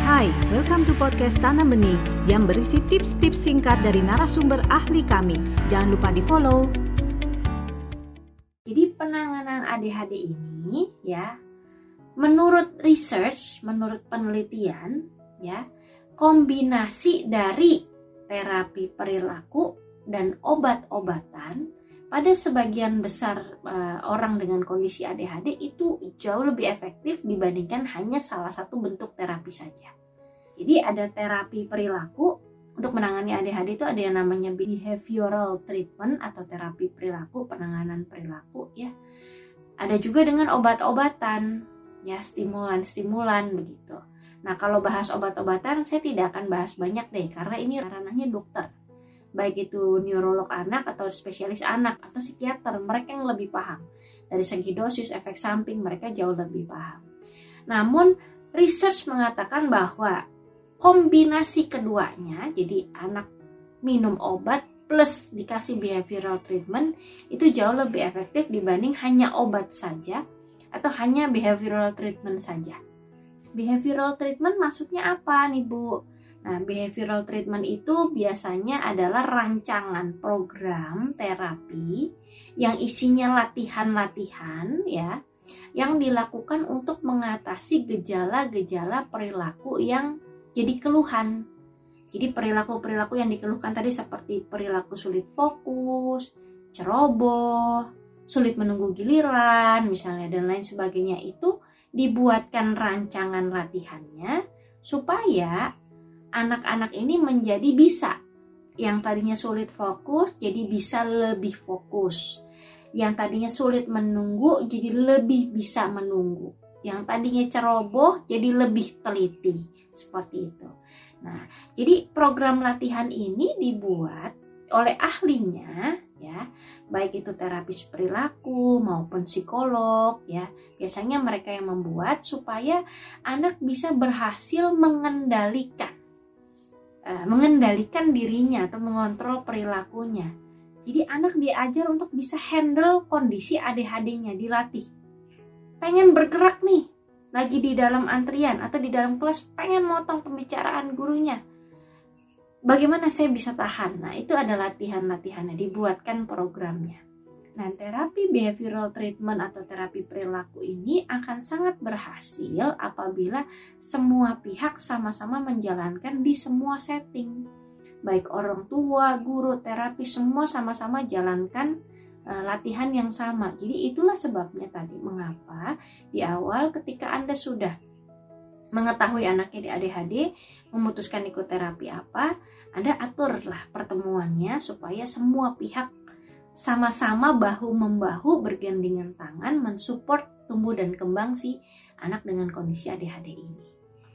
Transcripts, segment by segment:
Hai, welcome to podcast Tanam Benih yang berisi tips-tips singkat dari narasumber ahli kami. Jangan lupa di follow. Jadi penanganan ADHD ini ya, menurut research, menurut penelitian ya, kombinasi dari terapi perilaku dan obat-obatan pada sebagian besar uh, orang dengan kondisi ADHD itu jauh lebih efektif dibandingkan hanya salah satu bentuk terapi saja. Jadi ada terapi perilaku untuk menangani ADHD itu ada yang namanya behavioral treatment atau terapi perilaku, penanganan perilaku ya. Ada juga dengan obat-obatan ya stimulan-stimulan begitu. Nah, kalau bahas obat-obatan saya tidak akan bahas banyak deh karena ini ranahnya dokter baik itu neurolog anak atau spesialis anak atau psikiater mereka yang lebih paham. Dari segi dosis efek samping mereka jauh lebih paham. Namun research mengatakan bahwa kombinasi keduanya jadi anak minum obat plus dikasih behavioral treatment itu jauh lebih efektif dibanding hanya obat saja atau hanya behavioral treatment saja. Behavioral treatment maksudnya apa nih Bu Nah, behavioral treatment itu biasanya adalah rancangan program terapi yang isinya latihan-latihan ya yang dilakukan untuk mengatasi gejala-gejala perilaku yang jadi keluhan. Jadi perilaku-perilaku yang dikeluhkan tadi seperti perilaku sulit fokus, ceroboh, sulit menunggu giliran misalnya dan lain sebagainya itu dibuatkan rancangan latihannya supaya anak-anak ini menjadi bisa. Yang tadinya sulit fokus jadi bisa lebih fokus. Yang tadinya sulit menunggu jadi lebih bisa menunggu. Yang tadinya ceroboh jadi lebih teliti. Seperti itu. Nah jadi program latihan ini dibuat oleh ahlinya ya. Baik itu terapis perilaku maupun psikolog ya. Biasanya mereka yang membuat supaya anak bisa berhasil mengendalikan uh, mengendalikan dirinya atau mengontrol perilakunya. Jadi anak diajar untuk bisa handle kondisi ADHD-nya, dilatih. Pengen bergerak nih, lagi di dalam antrian atau di dalam kelas pengen motong pembicaraan gurunya. Bagaimana saya bisa tahan? Nah, itu ada latihan-latihannya, dibuatkan programnya. Nah, terapi behavioral treatment atau terapi perilaku ini akan sangat berhasil apabila semua pihak sama-sama menjalankan di semua setting. Baik orang tua, guru, terapi semua sama-sama jalankan uh, latihan yang sama. Jadi itulah sebabnya tadi mengapa di awal ketika Anda sudah mengetahui anaknya di ADHD, memutuskan ikut terapi apa, Anda aturlah pertemuannya supaya semua pihak sama-sama bahu membahu bergandengan tangan mensupport tumbuh dan kembang si anak dengan kondisi ADHD ini.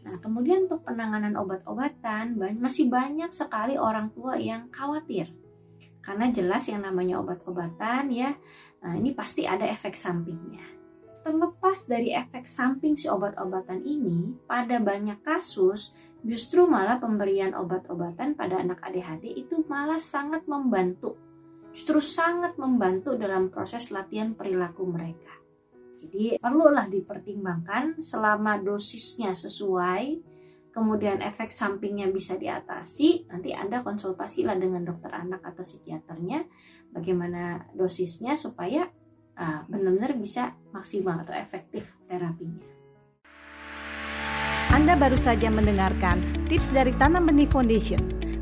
Nah, kemudian untuk penanganan obat-obatan masih banyak sekali orang tua yang khawatir. Karena jelas yang namanya obat-obatan ya, nah ini pasti ada efek sampingnya. Terlepas dari efek samping si obat-obatan ini, pada banyak kasus justru malah pemberian obat-obatan pada anak ADHD itu malah sangat membantu justru sangat membantu dalam proses latihan perilaku mereka. Jadi perlulah dipertimbangkan selama dosisnya sesuai, kemudian efek sampingnya bisa diatasi, nanti Anda konsultasilah dengan dokter anak atau psikiaternya bagaimana dosisnya supaya uh, benar-benar bisa maksimal atau efektif terapinya. Anda baru saja mendengarkan tips dari Tanam Benih Foundation